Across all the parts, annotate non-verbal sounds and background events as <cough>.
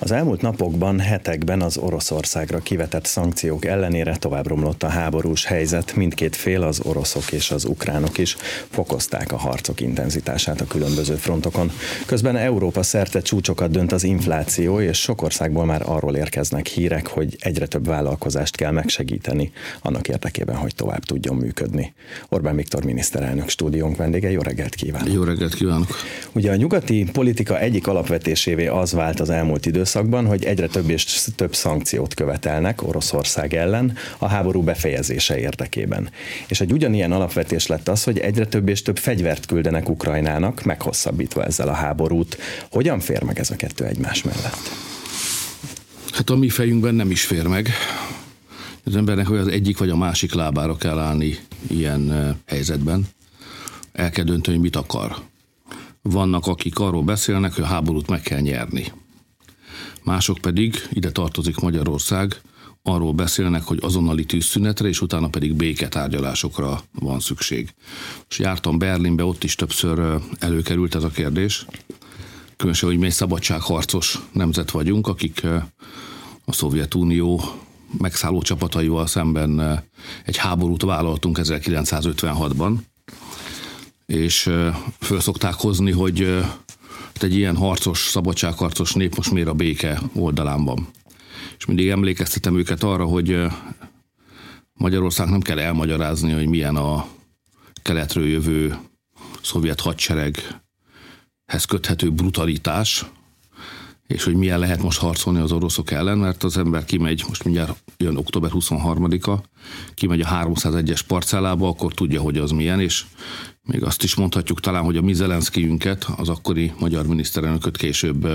Az elmúlt napokban, hetekben az Oroszországra kivetett szankciók ellenére tovább romlott a háborús helyzet, mindkét fél, az oroszok és az ukránok is fokozták a harcok intenzitását a különböző frontokon. Közben Európa szerte csúcsokat dönt az infláció, és sok országból már arról érkeznek hírek, hogy egyre több vállalkozást kell megsegíteni annak érdekében, hogy tovább tudjon működni. Orbán Viktor miniszterelnök stúdiónk vendége, jó reggelt kívánok! Jó reggelt kívánok! Ugye a nyugati politika egyik alapvetésévé az vált az elmúlt idő időszakban, hogy egyre több és több szankciót követelnek Oroszország ellen a háború befejezése érdekében. És egy ugyanilyen alapvetés lett az, hogy egyre több és több fegyvert küldenek Ukrajnának, meghosszabbítva ezzel a háborút. Hogyan fér meg ez a kettő egymás mellett? Hát a mi fejünkben nem is fér meg. Az embernek hogy az egyik vagy a másik lábára kell állni ilyen helyzetben. El kell dönteni, hogy mit akar. Vannak, akik arról beszélnek, hogy a háborút meg kell nyerni mások pedig, ide tartozik Magyarország, arról beszélnek, hogy azonnali tűzszünetre, és utána pedig béketárgyalásokra van szükség. És jártam Berlinbe, ott is többször előkerült ez a kérdés. Különösen, hogy mi egy szabadságharcos nemzet vagyunk, akik a Szovjetunió megszálló csapataival szemben egy háborút vállaltunk 1956-ban, és föl szokták hozni, hogy egy ilyen harcos, szabadságharcos nép most miért a béke oldalán van. És mindig emlékeztetem őket arra, hogy Magyarország nem kell elmagyarázni, hogy milyen a keletről jövő szovjet hadsereghez köthető brutalitás, és hogy milyen lehet most harcolni az oroszok ellen, mert az ember kimegy, most mindjárt jön október 23-a, kimegy a 301-es parcellába, akkor tudja, hogy az milyen, és még azt is mondhatjuk talán, hogy a mi Zelenszkijünket, az akkori magyar miniszterelnököt később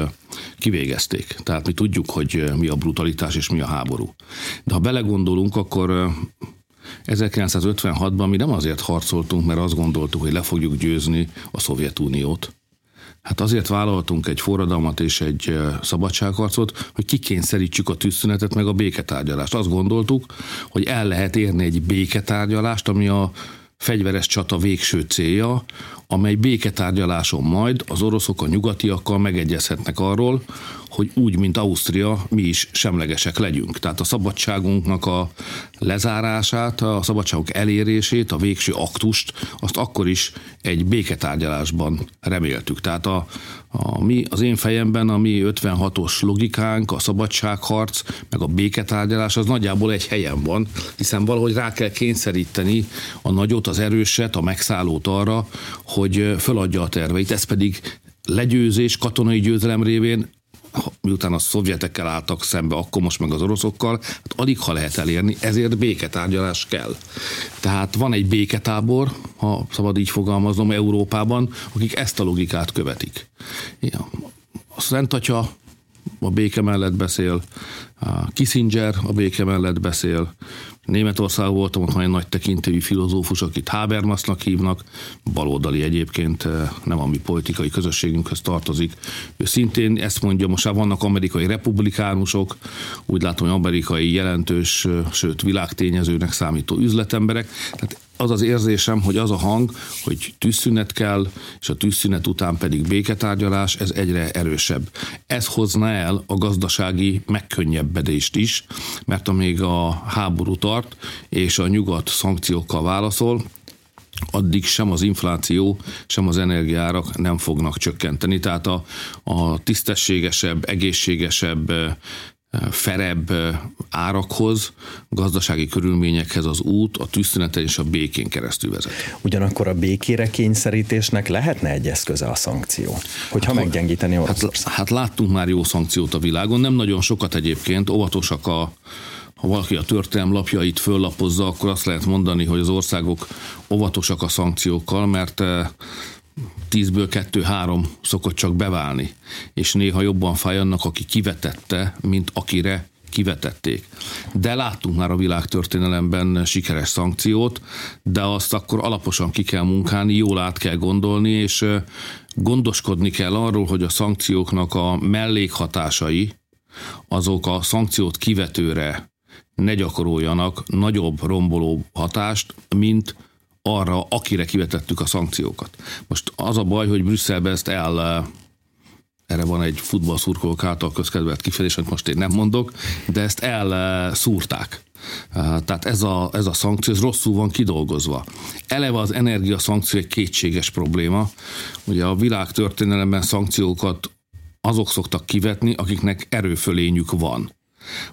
kivégezték. Tehát mi tudjuk, hogy mi a brutalitás és mi a háború. De ha belegondolunk, akkor 1956-ban mi nem azért harcoltunk, mert azt gondoltuk, hogy le fogjuk győzni a Szovjetuniót, Hát azért vállaltunk egy forradalmat és egy szabadságharcot, hogy kikényszerítsük a tűzszünetet meg a béketárgyalást. Azt gondoltuk, hogy el lehet érni egy béketárgyalást, ami a fegyveres csata végső célja, amely béketárgyaláson majd az oroszok a nyugatiakkal megegyezhetnek arról, hogy úgy, mint Ausztria, mi is semlegesek legyünk. Tehát a szabadságunknak a lezárását, a szabadságok elérését, a végső aktust, azt akkor is egy béketárgyalásban reméltük. Tehát a, a mi, az én fejemben a mi 56-os logikánk, a szabadságharc, meg a béketárgyalás az nagyjából egy helyen van, hiszen valahogy rá kell kényszeríteni a nagyot, az erőset, a megszállót arra, hogy föladja a terveit. Ez pedig legyőzés, katonai győzelem révén miután a szovjetekkel álltak szembe, akkor most meg az oroszokkal, hát alig ha lehet elérni, ezért béketárgyalás kell. Tehát van egy béketábor, ha szabad így fogalmaznom, Európában, akik ezt a logikát követik. Ja. A Szent Atya a béke mellett beszél, a Kissinger a béke mellett beszél, Németország voltam, ott van egy nagy tekintélyű filozófus, akit Habermasnak hívnak, baloldali egyébként, eh, nem a mi politikai közösségünkhöz tartozik. Ő szintén ezt mondja, most már vannak amerikai republikánusok, úgy látom, hogy amerikai jelentős, eh, sőt világtényezőnek számító üzletemberek. Tehát az az érzésem, hogy az a hang, hogy tűzszünet kell, és a tűzszünet után pedig béketárgyalás, ez egyre erősebb. Ez hozna el a gazdasági megkönnyebbedést is, mert amíg a háború tart, és a nyugat szankciókkal válaszol, addig sem az infláció, sem az energiárak nem fognak csökkenteni. Tehát a, a tisztességesebb, egészségesebb ferebb árakhoz, gazdasági körülményekhez az út a tűzszüneten és a békén keresztül vezet. Ugyanakkor a békére kényszerítésnek lehetne egy eszköze a szankció, hogyha hát, meggyengíteni Oroszország. Hát, hát láttunk már jó szankciót a világon, nem nagyon sokat egyébként, óvatosak a ha valaki a történelm lapjait föllapozza, akkor azt lehet mondani, hogy az országok óvatosak a szankciókkal, mert tízből kettő-három szokott csak beválni, és néha jobban fáj annak, aki kivetette, mint akire kivetették. De láttunk már a világtörténelemben sikeres szankciót, de azt akkor alaposan ki kell munkálni, jól át kell gondolni, és gondoskodni kell arról, hogy a szankcióknak a mellékhatásai, azok a szankciót kivetőre ne gyakoroljanak nagyobb romboló hatást, mint arra, akire kivetettük a szankciókat. Most az a baj, hogy Brüsszelbe ezt el erre van egy futballszurkolók által közkedvelt kifejezés, amit most én nem mondok, de ezt elszúrták. Tehát ez a, ez a szankció, ez rosszul van kidolgozva. Eleve az energia szankció egy kétséges probléma. Ugye a világ történelemben szankciókat azok szoktak kivetni, akiknek erőfölényük van.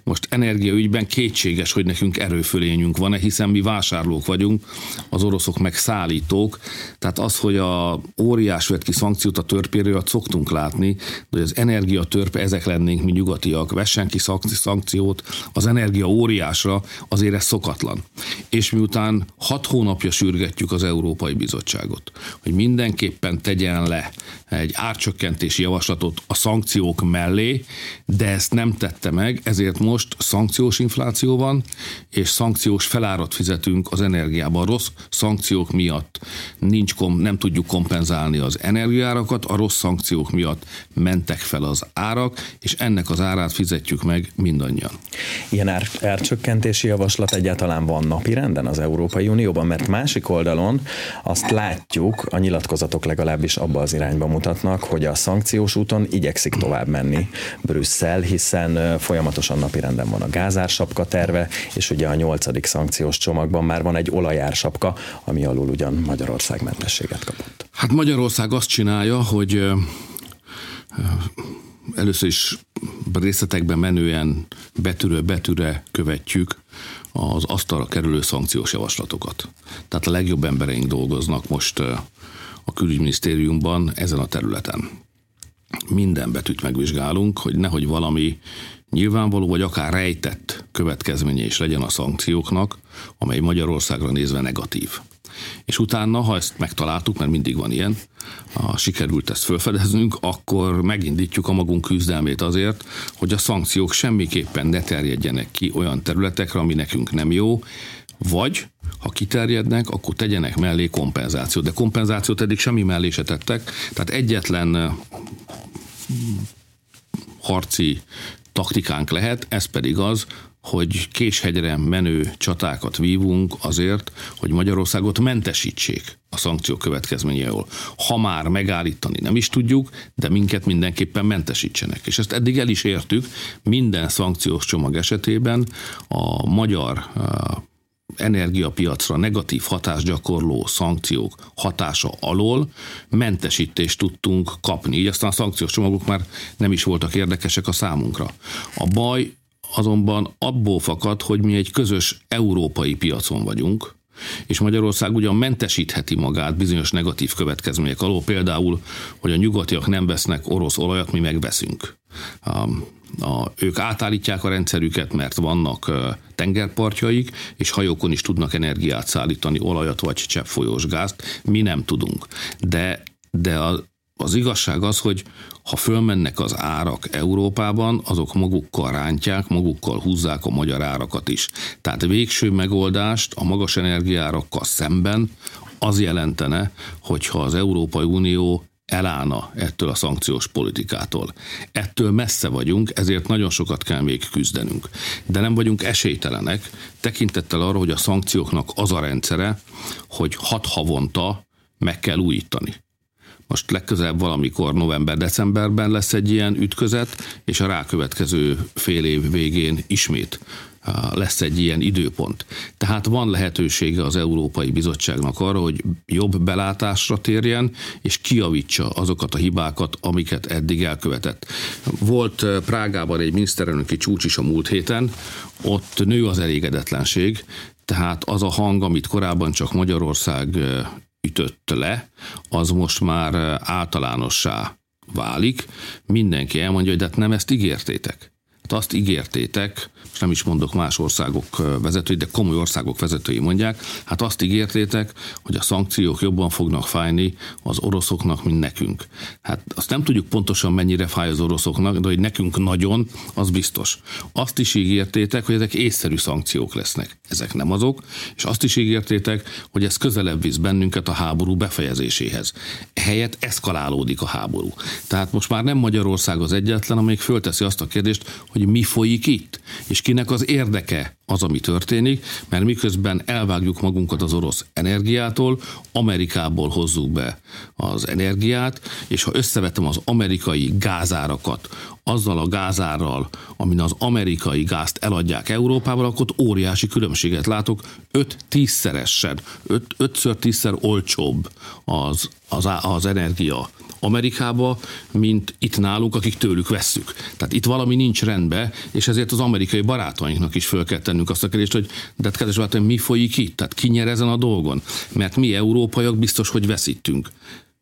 Most energiaügyben kétséges, hogy nekünk erőfölényünk van-e, hiszen mi vásárlók vagyunk, az oroszok meg szállítók. Tehát az, hogy a óriás vett ki szankciót a törpéről, szoktunk látni, hogy az energiatörpe, ezek lennénk mi nyugatiak, vessen ki szankciót az energia óriásra, azért ez szokatlan. És miután hat hónapja sürgetjük az Európai Bizottságot, hogy mindenképpen tegyen le egy árcsökkentési javaslatot a szankciók mellé, de ezt nem tette meg, ez ezért most szankciós infláció van, és szankciós felárat fizetünk az energiában. Rossz szankciók miatt nincs kom, nem tudjuk kompenzálni az energiárakat, a rossz szankciók miatt mentek fel az árak, és ennek az árát fizetjük meg mindannyian. Ilyen ár, árcsökkentési javaslat egyáltalán van napi renden az Európai Unióban, mert másik oldalon azt látjuk, a nyilatkozatok legalábbis abba az irányba mutatnak, hogy a szankciós úton igyekszik tovább menni Brüsszel, hiszen folyamatosan napi renden van a gázársapka terve, és ugye a nyolcadik szankciós csomagban már van egy olajársapka, ami alul ugyan Magyarország mentességet kapott. Hát Magyarország azt csinálja, hogy először is részletekben menően betűről betűre követjük az asztalra kerülő szankciós javaslatokat. Tehát a legjobb embereink dolgoznak most a külügyminisztériumban ezen a területen. Minden betűt megvizsgálunk, hogy nehogy valami nyilvánvaló vagy akár rejtett következménye is legyen a szankcióknak, amely Magyarországra nézve negatív. És utána, ha ezt megtaláltuk, mert mindig van ilyen, ha sikerült ezt felfedeznünk, akkor megindítjuk a magunk küzdelmét azért, hogy a szankciók semmiképpen ne terjedjenek ki olyan területekre, ami nekünk nem jó, vagy ha kiterjednek, akkor tegyenek mellé kompenzációt. De kompenzációt eddig semmi mellé se tettek, tehát egyetlen harci taktikánk lehet, ez pedig az, hogy késhegyre menő csatákat vívunk azért, hogy Magyarországot mentesítsék a szankciók következményéről. Ha már megállítani nem is tudjuk, de minket mindenképpen mentesítsenek. És ezt eddig el is értük, minden szankciós csomag esetében a magyar energiapiacra negatív hatást gyakorló szankciók hatása alól mentesítést tudtunk kapni. Így aztán a szankciós csomagok már nem is voltak érdekesek a számunkra. A baj azonban abból fakad, hogy mi egy közös európai piacon vagyunk, és Magyarország ugyan mentesítheti magát bizonyos negatív következmények alól, például, hogy a nyugatiak nem vesznek orosz olajat, mi megveszünk. A, ők átállítják a rendszerüket, mert vannak tengerpartjaik, és hajókon is tudnak energiát szállítani, olajat vagy cseppfolyós gázt, mi nem tudunk. De, de a, az igazság az, hogy ha fölmennek az árak Európában, azok magukkal rántják, magukkal húzzák a magyar árakat is. Tehát végső megoldást a magas energiárakkal szemben az jelentene, hogyha az Európai Unió elállna ettől a szankciós politikától. Ettől messze vagyunk, ezért nagyon sokat kell még küzdenünk. De nem vagyunk esélytelenek, tekintettel arra, hogy a szankcióknak az a rendszere, hogy hat havonta meg kell újítani. Most legközelebb valamikor november-decemberben lesz egy ilyen ütközet, és a rákövetkező fél év végén ismét lesz egy ilyen időpont. Tehát van lehetősége az Európai Bizottságnak arra, hogy jobb belátásra térjen, és kiavítsa azokat a hibákat, amiket eddig elkövetett. Volt Prágában egy miniszterelnöki csúcs is a múlt héten, ott nő az elégedetlenség, tehát az a hang, amit korábban csak Magyarország ütött le, az most már általánossá válik. Mindenki elmondja, hogy de hát nem ezt ígértétek. Azt ígértétek, most nem is mondok más országok vezetői, de komoly országok vezetői mondják, hát azt ígértétek, hogy a szankciók jobban fognak fájni az oroszoknak, mint nekünk. Hát azt nem tudjuk pontosan mennyire fáj az oroszoknak, de hogy nekünk nagyon, az biztos. Azt is ígértétek, hogy ezek észszerű szankciók lesznek. Ezek nem azok, és azt is ígértétek, hogy ez közelebb visz bennünket a háború befejezéséhez. Helyett eszkalálódik a háború. Tehát most már nem Magyarország az egyetlen, amelyik fölteszi azt a kérdést, hogy mi folyik itt, és kinek az érdeke az, ami történik, mert miközben elvágjuk magunkat az orosz energiától, Amerikából hozzuk be az energiát, és ha összevetem az amerikai gázárakat azzal a gázárral, amin az amerikai gázt eladják Európában, akkor ott óriási különbséget látok, 5-10-szeresen, 5-10-szer olcsóbb az, az, az energia Amerikába, mint itt nálunk, akik tőlük vesszük. Tehát itt valami nincs rendben, és ezért az amerikai barátainknak is föl kell tennünk azt a kérdést, hogy de hát kedves barátaim, mi folyik itt? Tehát ki nyer ezen a dolgon? Mert mi európaiak biztos, hogy veszítünk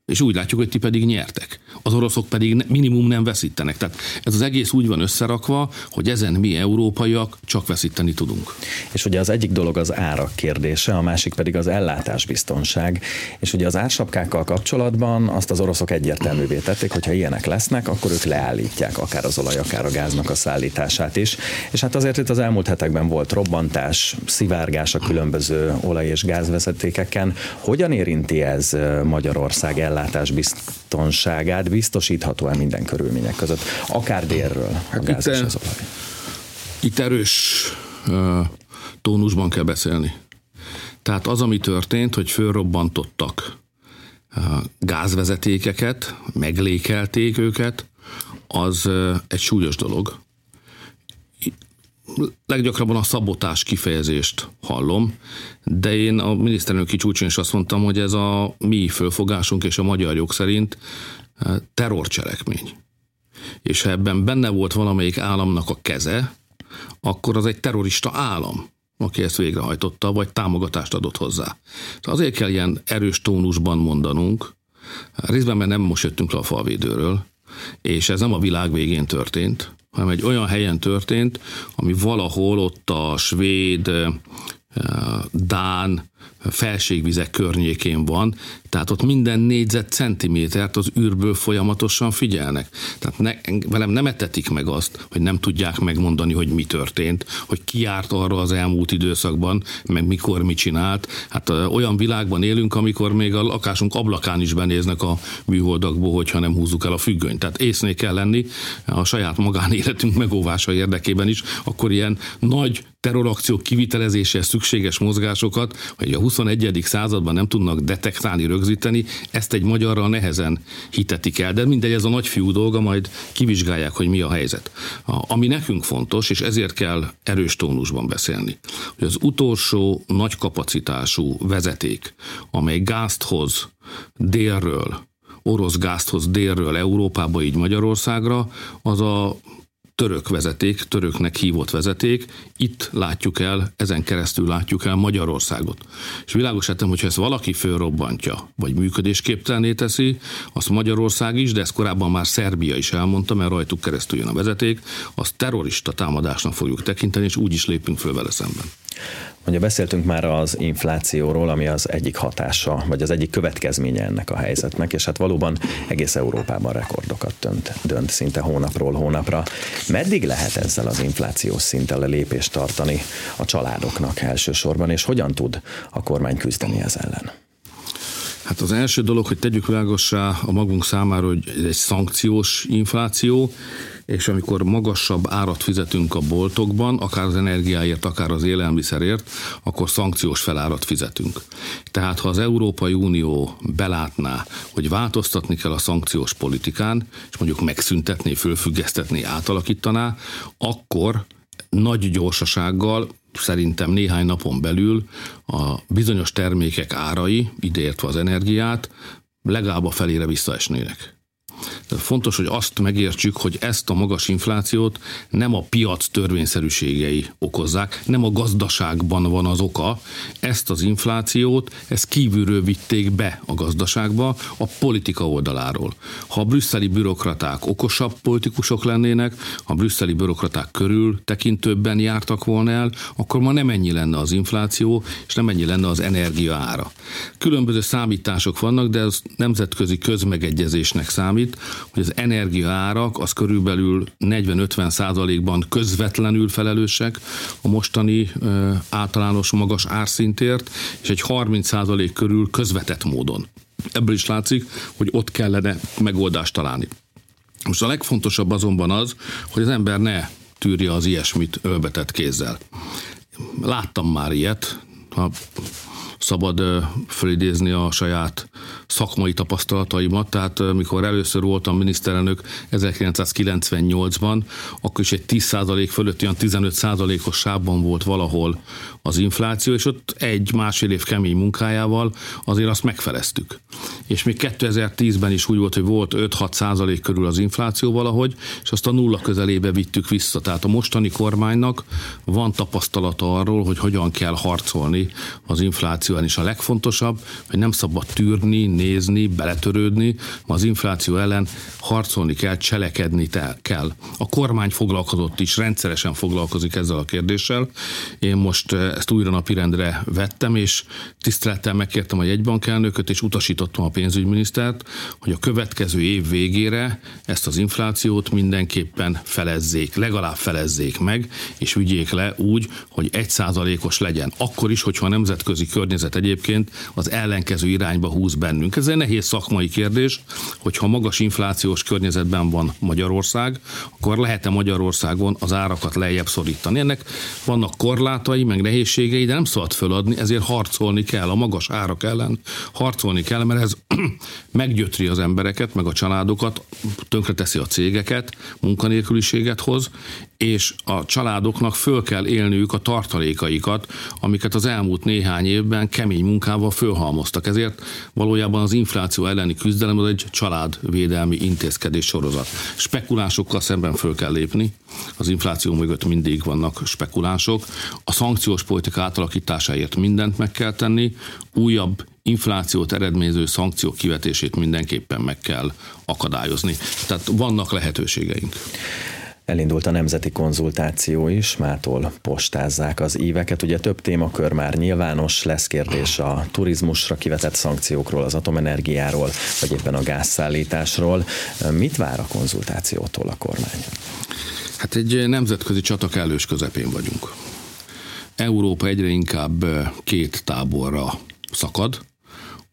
és úgy látjuk, hogy ti pedig nyertek. Az oroszok pedig minimum nem veszítenek. Tehát ez az egész úgy van összerakva, hogy ezen mi európaiak csak veszíteni tudunk. És ugye az egyik dolog az árak kérdése, a másik pedig az ellátásbiztonság. És ugye az ársapkákkal kapcsolatban azt az oroszok egyértelművé tették, hogy ha ilyenek lesznek, akkor ők leállítják akár az olaj, akár a gáznak a szállítását is. És hát azért itt az elmúlt hetekben volt robbantás, szivárgás a különböző olaj- és gázvezetékeken. Hogyan érinti ez Magyarország ellátását? Ellátás biztonságát biztosítható-e minden körülmények között, akár délről a hát gáz itt, és az olaj? Itt erős uh, tónusban kell beszélni. Tehát az, ami történt, hogy fölrobbantottak uh, gázvezetékeket, meglékelték őket, az uh, egy súlyos dolog leggyakrabban a szabotás kifejezést hallom, de én a miniszterelnöki csúcson is azt mondtam, hogy ez a mi fölfogásunk és a magyar jog szerint eh, terrorcselekmény. És ha ebben benne volt valamelyik államnak a keze, akkor az egy terrorista állam, aki ezt végrehajtotta, vagy támogatást adott hozzá. Szóval azért kell ilyen erős tónusban mondanunk, részben mert nem most jöttünk le a falvédőről, és ez nem a világ végén történt, hanem egy olyan helyen történt, ami valahol ott a svéd, eh, Dán, felségvizek környékén van, tehát ott minden négyzet centimétert az űrből folyamatosan figyelnek. Tehát ne, velem nem etetik meg azt, hogy nem tudják megmondani, hogy mi történt, hogy ki járt arra az elmúlt időszakban, meg mikor mit csinált. Hát olyan világban élünk, amikor még a lakásunk ablakán is benéznek a műholdakból, hogyha nem húzzuk el a függönyt. Tehát észné kell lenni a saját magánéletünk megóvása érdekében is, akkor ilyen nagy terrorakciók kivitelezéséhez szükséges mozgásokat, hogy a 21. században nem tudnak detektálni, rögzíteni, ezt egy magyarral nehezen hitetik el, de mindegy, ez a nagyfiú dolga, majd kivizsgálják, hogy mi a helyzet. A, ami nekünk fontos, és ezért kell erős tónusban beszélni, hogy az utolsó nagy kapacitású vezeték, amely gázt hoz délről, orosz gázt hoz délről Európába, így Magyarországra, az a török vezeték, töröknek hívott vezeték, itt látjuk el, ezen keresztül látjuk el Magyarországot. És világos hogy hogyha ezt valaki fölrobbantja, vagy működésképtelené teszi, azt Magyarország is, de ezt korábban már Szerbia is elmondta, mert rajtuk keresztül jön a vezeték, azt terrorista támadásnak fogjuk tekinteni, és úgy is lépünk föl vele szemben. Ugye beszéltünk már az inflációról, ami az egyik hatása, vagy az egyik következménye ennek a helyzetnek, és hát valóban egész Európában rekordokat dönt, dönt szinte hónapról hónapra. Meddig lehet ezzel az inflációs szinttel a lépést tartani a családoknak elsősorban, és hogyan tud a kormány küzdeni ez ellen? Hát az első dolog, hogy tegyük világossá a magunk számára, hogy ez egy szankciós infláció, és amikor magasabb árat fizetünk a boltokban, akár az energiáért, akár az élelmiszerért, akkor szankciós felárat fizetünk. Tehát ha az Európai Unió belátná, hogy változtatni kell a szankciós politikán, és mondjuk megszüntetné, fölfüggesztetné, átalakítaná, akkor nagy gyorsasággal szerintem néhány napon belül a bizonyos termékek árai, ideértve az energiát, legalább a felére visszaesnének. Fontos, hogy azt megértsük, hogy ezt a magas inflációt nem a piac törvényszerűségei okozzák, nem a gazdaságban van az oka. Ezt az inflációt, ezt kívülről vitték be a gazdaságba a politika oldaláról. Ha a brüsszeli bürokraták okosabb politikusok lennének, ha a brüsszeli bürokraták körül tekintőbben jártak volna el, akkor ma nem ennyi lenne az infláció, és nem ennyi lenne az energia ára. Különböző számítások vannak, de ez nemzetközi közmegegyezésnek számít, hogy az energiaárak az körülbelül 40-50 százalékban közvetlenül felelősek a mostani általános magas árszintért, és egy 30 százalék körül közvetett módon. Ebből is látszik, hogy ott kellene megoldást találni. Most a legfontosabb azonban az, hogy az ember ne tűrje az ilyesmit ölbetett kézzel. láttam már ilyet, ha szabad fölidézni a saját szakmai tapasztalataimat, tehát mikor először voltam miniszterelnök 1998-ban, akkor is egy 10% fölött olyan 15%-os sávban volt valahol az infláció, és ott egy másfél év kemény munkájával azért azt megfeleztük. És még 2010-ben is úgy volt, hogy volt 5-6 százalék körül az infláció valahogy, és azt a nulla közelébe vittük vissza. Tehát a mostani kormánynak van tapasztalata arról, hogy hogyan kell harcolni az infláció ellen. És a legfontosabb, hogy nem szabad tűrni, nézni, beletörődni, az infláció ellen harcolni kell, cselekedni kell. A kormány foglalkozott is, rendszeresen foglalkozik ezzel a kérdéssel. Én most ezt újra napirendre vettem, és tisztelettel megkértem a jegybankelnököt, és utasítottam a pénzügyminisztert, hogy a következő év végére ezt az inflációt mindenképpen felezzék, legalább felezzék meg, és vigyék le úgy, hogy egy százalékos legyen. Akkor is, hogyha a nemzetközi környezet egyébként az ellenkező irányba húz bennünk. Ez egy nehéz szakmai kérdés, hogyha magas inflációs környezetben van Magyarország, akkor lehet-e Magyarországon az árakat lejjebb szorítani. Ennek vannak korlátai, meg nehéz nehézségei, de nem szabad föladni, ezért harcolni kell a magas árak ellen, harcolni kell, mert ez <clears throat> meggyötri az embereket, meg a családokat, tönkreteszi a cégeket, munkanélküliséget hoz, és a családoknak föl kell élniük a tartalékaikat, amiket az elmúlt néhány évben kemény munkával fölhalmoztak. Ezért valójában az infláció elleni küzdelem az egy családvédelmi intézkedés sorozat. Spekulásokkal szemben föl kell lépni, az infláció mögött mindig vannak spekulások. A szankciós politika átalakításáért mindent meg kell tenni, újabb inflációt eredményező szankciók kivetését mindenképpen meg kell akadályozni. Tehát vannak lehetőségeink. Elindult a nemzeti konzultáció is, mától postázzák az éveket. Ugye több témakör már nyilvános, lesz kérdés a turizmusra kivetett szankciókról, az atomenergiáról, vagy éppen a gázszállításról. Mit vár a konzultációtól a kormány? Hát egy nemzetközi csata kellős közepén vagyunk. Európa egyre inkább két táborra szakad.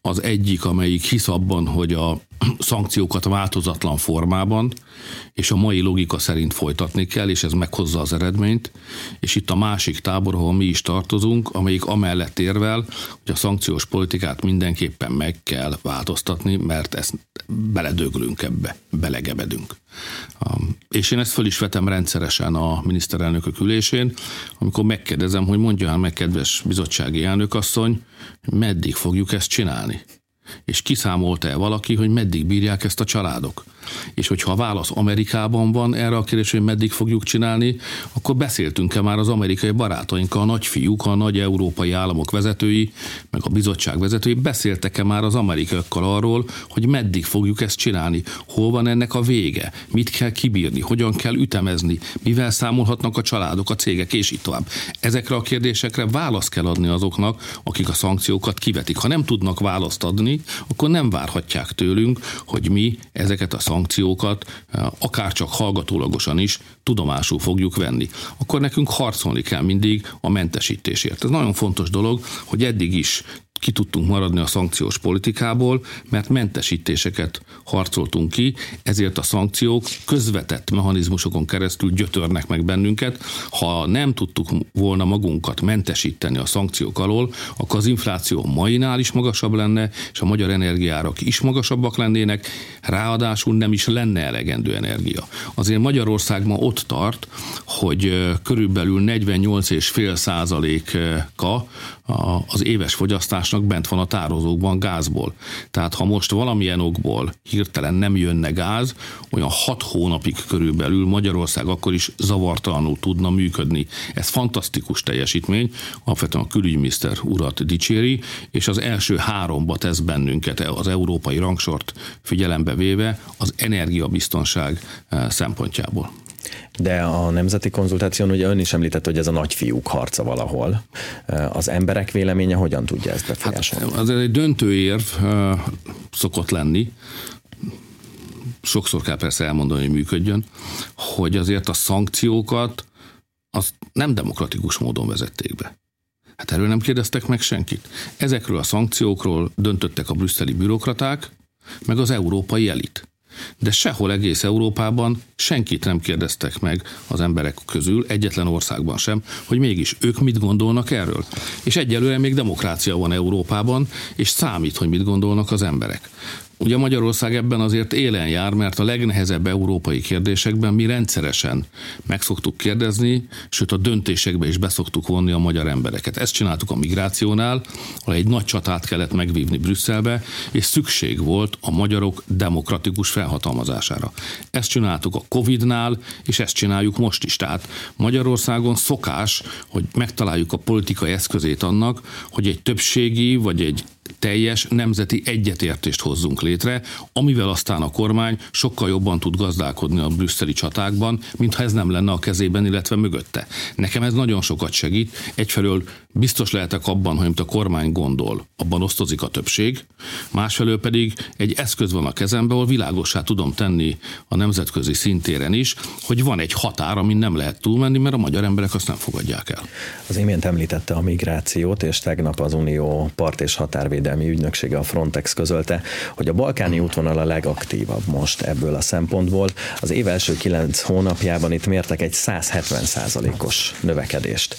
Az egyik, amelyik hisz abban, hogy a szankciókat változatlan formában, és a mai logika szerint folytatni kell, és ez meghozza az eredményt, és itt a másik tábor, ahol mi is tartozunk, amelyik amellett érvel, hogy a szankciós politikát mindenképpen meg kell változtatni, mert ezt beledöglünk ebbe, belegebedünk. És én ezt föl is vetem rendszeresen a miniszterelnökök ülésén, amikor megkérdezem, hogy mondja meg, kedves bizottsági elnökasszony, meddig fogjuk ezt csinálni? És kiszámolta-e valaki, hogy meddig bírják ezt a családok? És hogyha a válasz Amerikában van erre a kérdésre, hogy meddig fogjuk csinálni, akkor beszéltünk-e már az amerikai barátainkkal, a nagyfiúk, a nagy európai államok vezetői, meg a bizottság vezetői, beszéltek-e már az amerikaiakkal arról, hogy meddig fogjuk ezt csinálni, hol van ennek a vége, mit kell kibírni, hogyan kell ütemezni, mivel számolhatnak a családok, a cégek, és így tovább. Ezekre a kérdésekre választ kell adni azoknak, akik a szankciókat kivetik. Ha nem tudnak választ adni, akkor nem várhatják tőlünk, hogy mi ezeket a szankciókat szankciókat, akár csak hallgatólagosan is tudomásul fogjuk venni. Akkor nekünk harcolni kell mindig a mentesítésért. Ez nagyon fontos dolog, hogy eddig is ki tudtunk maradni a szankciós politikából, mert mentesítéseket harcoltunk ki, ezért a szankciók közvetett mechanizmusokon keresztül gyötörnek meg bennünket. Ha nem tudtuk volna magunkat mentesíteni a szankciók alól, akkor az infláció mainál is magasabb lenne, és a magyar energiárak is magasabbak lennének, ráadásul nem is lenne elegendő energia. Azért Magyarország ma ott tart, hogy körülbelül 48,5 százaléka az éves fogyasztásnak bent van a tározókban gázból. Tehát ha most valamilyen okból hirtelen nem jönne gáz, olyan hat hónapig körülbelül Magyarország akkor is zavartalanul tudna működni. Ez fantasztikus teljesítmény, alapvetően a külügyminiszter urat dicséri, és az első háromba tesz bennünket az európai rangsort figyelembe véve az energiabiztonság eh, szempontjából. De a nemzeti konzultáción ugye ön is említette, hogy ez a nagyfiúk harca valahol. Az emberek véleménye hogyan tudja ezt befolyásolni? Hát, az egy döntő érv szokott lenni, sokszor kell persze elmondani, hogy működjön, hogy azért a szankciókat azt nem demokratikus módon vezették be. Hát erről nem kérdeztek meg senkit. Ezekről a szankciókról döntöttek a brüsszeli bürokraták, meg az európai elit. De sehol egész Európában senkit nem kérdeztek meg az emberek közül, egyetlen országban sem, hogy mégis ők mit gondolnak erről. És egyelőre még demokrácia van Európában, és számít, hogy mit gondolnak az emberek. Ugye Magyarország ebben azért élen jár, mert a legnehezebb európai kérdésekben mi rendszeresen meg szoktuk kérdezni, sőt a döntésekbe is beszoktuk vonni a magyar embereket. Ezt csináltuk a migrációnál, ahol egy nagy csatát kellett megvívni Brüsszelbe, és szükség volt a magyarok demokratikus felhatalmazására. Ezt csináltuk a Covid-nál, és ezt csináljuk most is. Tehát Magyarországon szokás, hogy megtaláljuk a politikai eszközét annak, hogy egy többségi vagy egy teljes nemzeti egyetértést hozzunk létre, amivel aztán a kormány sokkal jobban tud gazdálkodni a brüsszeli csatákban, mintha ez nem lenne a kezében, illetve mögötte. Nekem ez nagyon sokat segít. Egyfelől biztos lehetek abban, hogy amit a kormány gondol, abban osztozik a többség, másfelől pedig egy eszköz van a kezemben, ahol világossá tudom tenni a nemzetközi szintéren is, hogy van egy határ, amin nem lehet túlmenni, mert a magyar emberek azt nem fogadják el. Az imént említette a migrációt, és tegnap az Unió part és határvédelmi ügynöksége a Frontex közölte, hogy a balkáni útvonal a legaktívabb most ebből a szempontból. Az év első kilenc hónapjában itt mértek egy 170% os növekedést.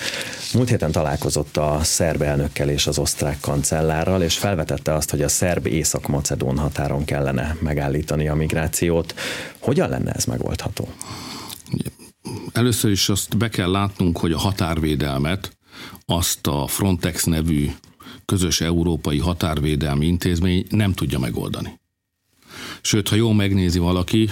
Múlt héten találkozott a szerb elnökkel és az osztrák kancellárral, és felvetette azt, hogy a szerb észak-macedón határon kellene megállítani a migrációt. Hogyan lenne ez megoldható? Először is azt be kell látnunk, hogy a határvédelmet azt a Frontex nevű közös európai határvédelmi intézmény nem tudja megoldani. Sőt, ha jól megnézi valaki,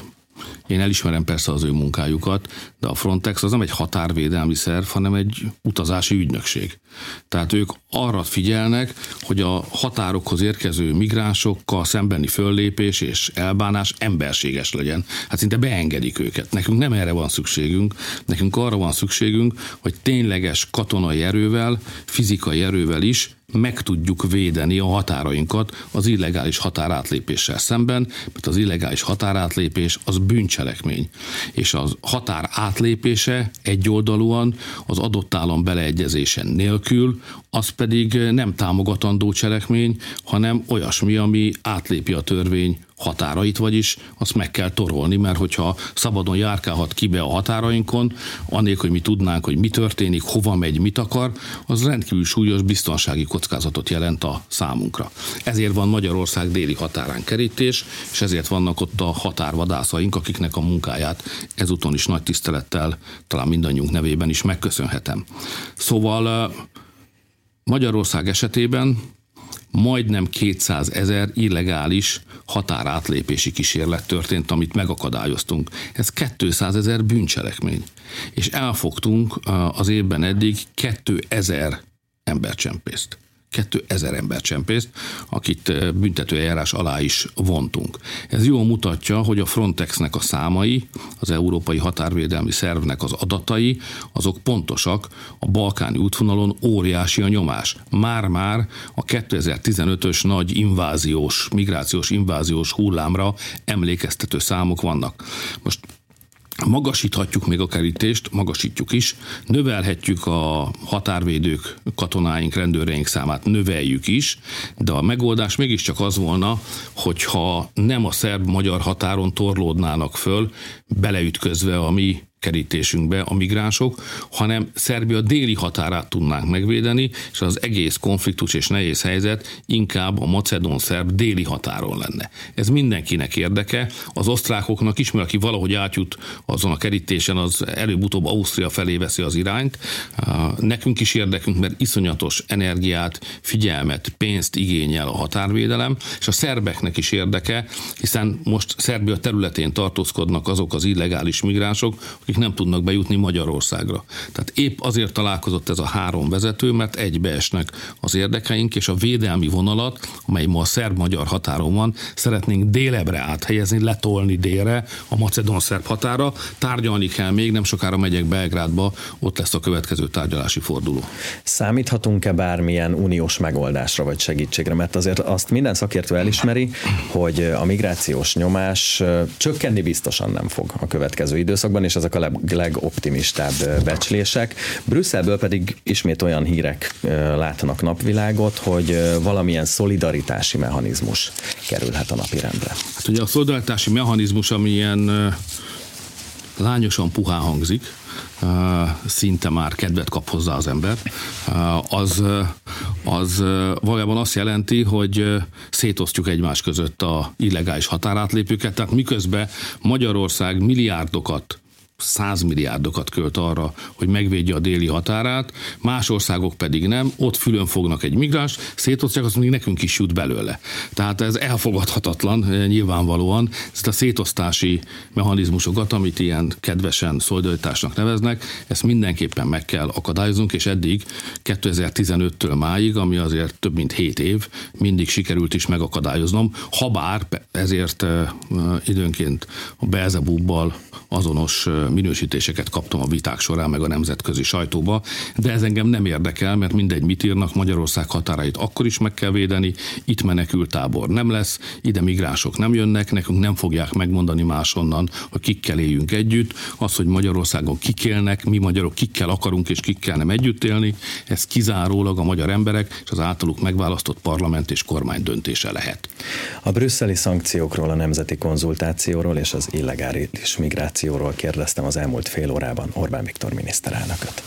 én elismerem persze az ő munkájukat, de a Frontex az nem egy határvédelmi szerv, hanem egy utazási ügynökség. Tehát ők arra figyelnek, hogy a határokhoz érkező migránsokkal szembeni föllépés és elbánás emberséges legyen. Hát szinte beengedik őket. Nekünk nem erre van szükségünk, nekünk arra van szükségünk, hogy tényleges katonai erővel, fizikai erővel is meg tudjuk védeni a határainkat az illegális határátlépéssel szemben, mert az illegális határátlépés az bűncselekmény, és az határ átlépése egyoldalúan az adott állam beleegyezése nélkül, az pedig nem támogatandó cselekmény, hanem olyasmi, ami átlépi a törvény határait, vagyis azt meg kell torolni, mert hogyha szabadon járkálhat ki be a határainkon, annélkül, hogy mi tudnánk, hogy mi történik, hova megy, mit akar, az rendkívül súlyos biztonsági kockázatot jelent a számunkra. Ezért van Magyarország déli határán kerítés, és ezért vannak ott a határvadászaink, akiknek a munkáját ezúton is nagy tisztelettel, talán mindannyiunk nevében is megköszönhetem. Szóval Magyarország esetében majdnem 200 ezer illegális határátlépési kísérlet történt, amit megakadályoztunk. Ez 200 ezer bűncselekmény. És elfogtunk az évben eddig 2000 embercsempészt. 2000 ember csempészt, akit büntetőeljárás alá is vontunk. Ez jól mutatja, hogy a Frontexnek a számai, az Európai Határvédelmi Szervnek az adatai, azok pontosak, a balkáni útvonalon óriási a nyomás. Már-már a 2015-ös nagy inváziós, migrációs inváziós hullámra emlékeztető számok vannak. Most Magasíthatjuk még a kerítést, magasítjuk is, növelhetjük a határvédők, katonáink, rendőreink számát, növeljük is, de a megoldás mégiscsak az volna, hogyha nem a szerb-magyar határon torlódnának föl, beleütközve a mi kerítésünkbe a migránsok, hanem Szerbia déli határát tudnánk megvédeni, és az egész konfliktus és nehéz helyzet inkább a macedón-szerb déli határon lenne. Ez mindenkinek érdeke, az osztrákoknak is, mert aki valahogy átjut azon a kerítésen, az előbb-utóbb Ausztria felé veszi az irányt. Nekünk is érdekünk, mert iszonyatos energiát, figyelmet, pénzt igényel a határvédelem, és a szerbeknek is érdeke, hiszen most Szerbia területén tartózkodnak azok az illegális migránsok, akik akik nem tudnak bejutni Magyarországra. Tehát épp azért találkozott ez a három vezető, mert egybeesnek az érdekeink, és a védelmi vonalat, amely ma a szerb-magyar határon van, szeretnénk délebre áthelyezni, letolni délre a macedon-szerb határa. Tárgyalni kell még, nem sokára megyek Belgrádba, ott lesz a következő tárgyalási forduló. Számíthatunk-e bármilyen uniós megoldásra vagy segítségre? Mert azért azt minden szakértő elismeri, hogy a migrációs nyomás csökkenni biztosan nem fog a következő időszakban, és ezek ezek a legoptimistább becslések. Brüsszelből pedig ismét olyan hírek látnak napvilágot, hogy valamilyen szolidaritási mechanizmus kerülhet a napirendre. Hát ugye a szolidaritási mechanizmus, ami ilyen lányosan puhán hangzik, szinte már kedvet kap hozzá az ember, az, az valójában azt jelenti, hogy szétosztjuk egymás között a illegális határátlépőket, tehát miközben Magyarország milliárdokat százmilliárdokat költ arra, hogy megvédje a déli határát, más országok pedig nem, ott fülön fognak egy migráns, szétosztják, azt még nekünk is jut belőle. Tehát ez elfogadhatatlan nyilvánvalóan, ezt a szétosztási mechanizmusokat, amit ilyen kedvesen szolidaritásnak neveznek, ezt mindenképpen meg kell akadályoznunk, és eddig 2015-től máig, ami azért több mint 7 év, mindig sikerült is megakadályoznom, habár ezért időnként a Belzebubbal azonos minősítéseket kaptam a viták során, meg a nemzetközi sajtóba, de ez engem nem érdekel, mert mindegy, mit írnak, Magyarország határait akkor is meg kell védeni, itt menekült tábor nem lesz, ide migránsok nem jönnek, nekünk nem fogják megmondani máshonnan, hogy kikkel éljünk együtt, az, hogy Magyarországon kik élnek, mi magyarok kikkel akarunk és kikkel nem együtt élni, ez kizárólag a magyar emberek és az általuk megválasztott parlament és kormány döntése lehet. A brüsszeli szankciókról, a nemzeti konzultációról és az illegális migrációról kérdeztem az elmúlt fél órában Orbán Viktor miniszterelnököt.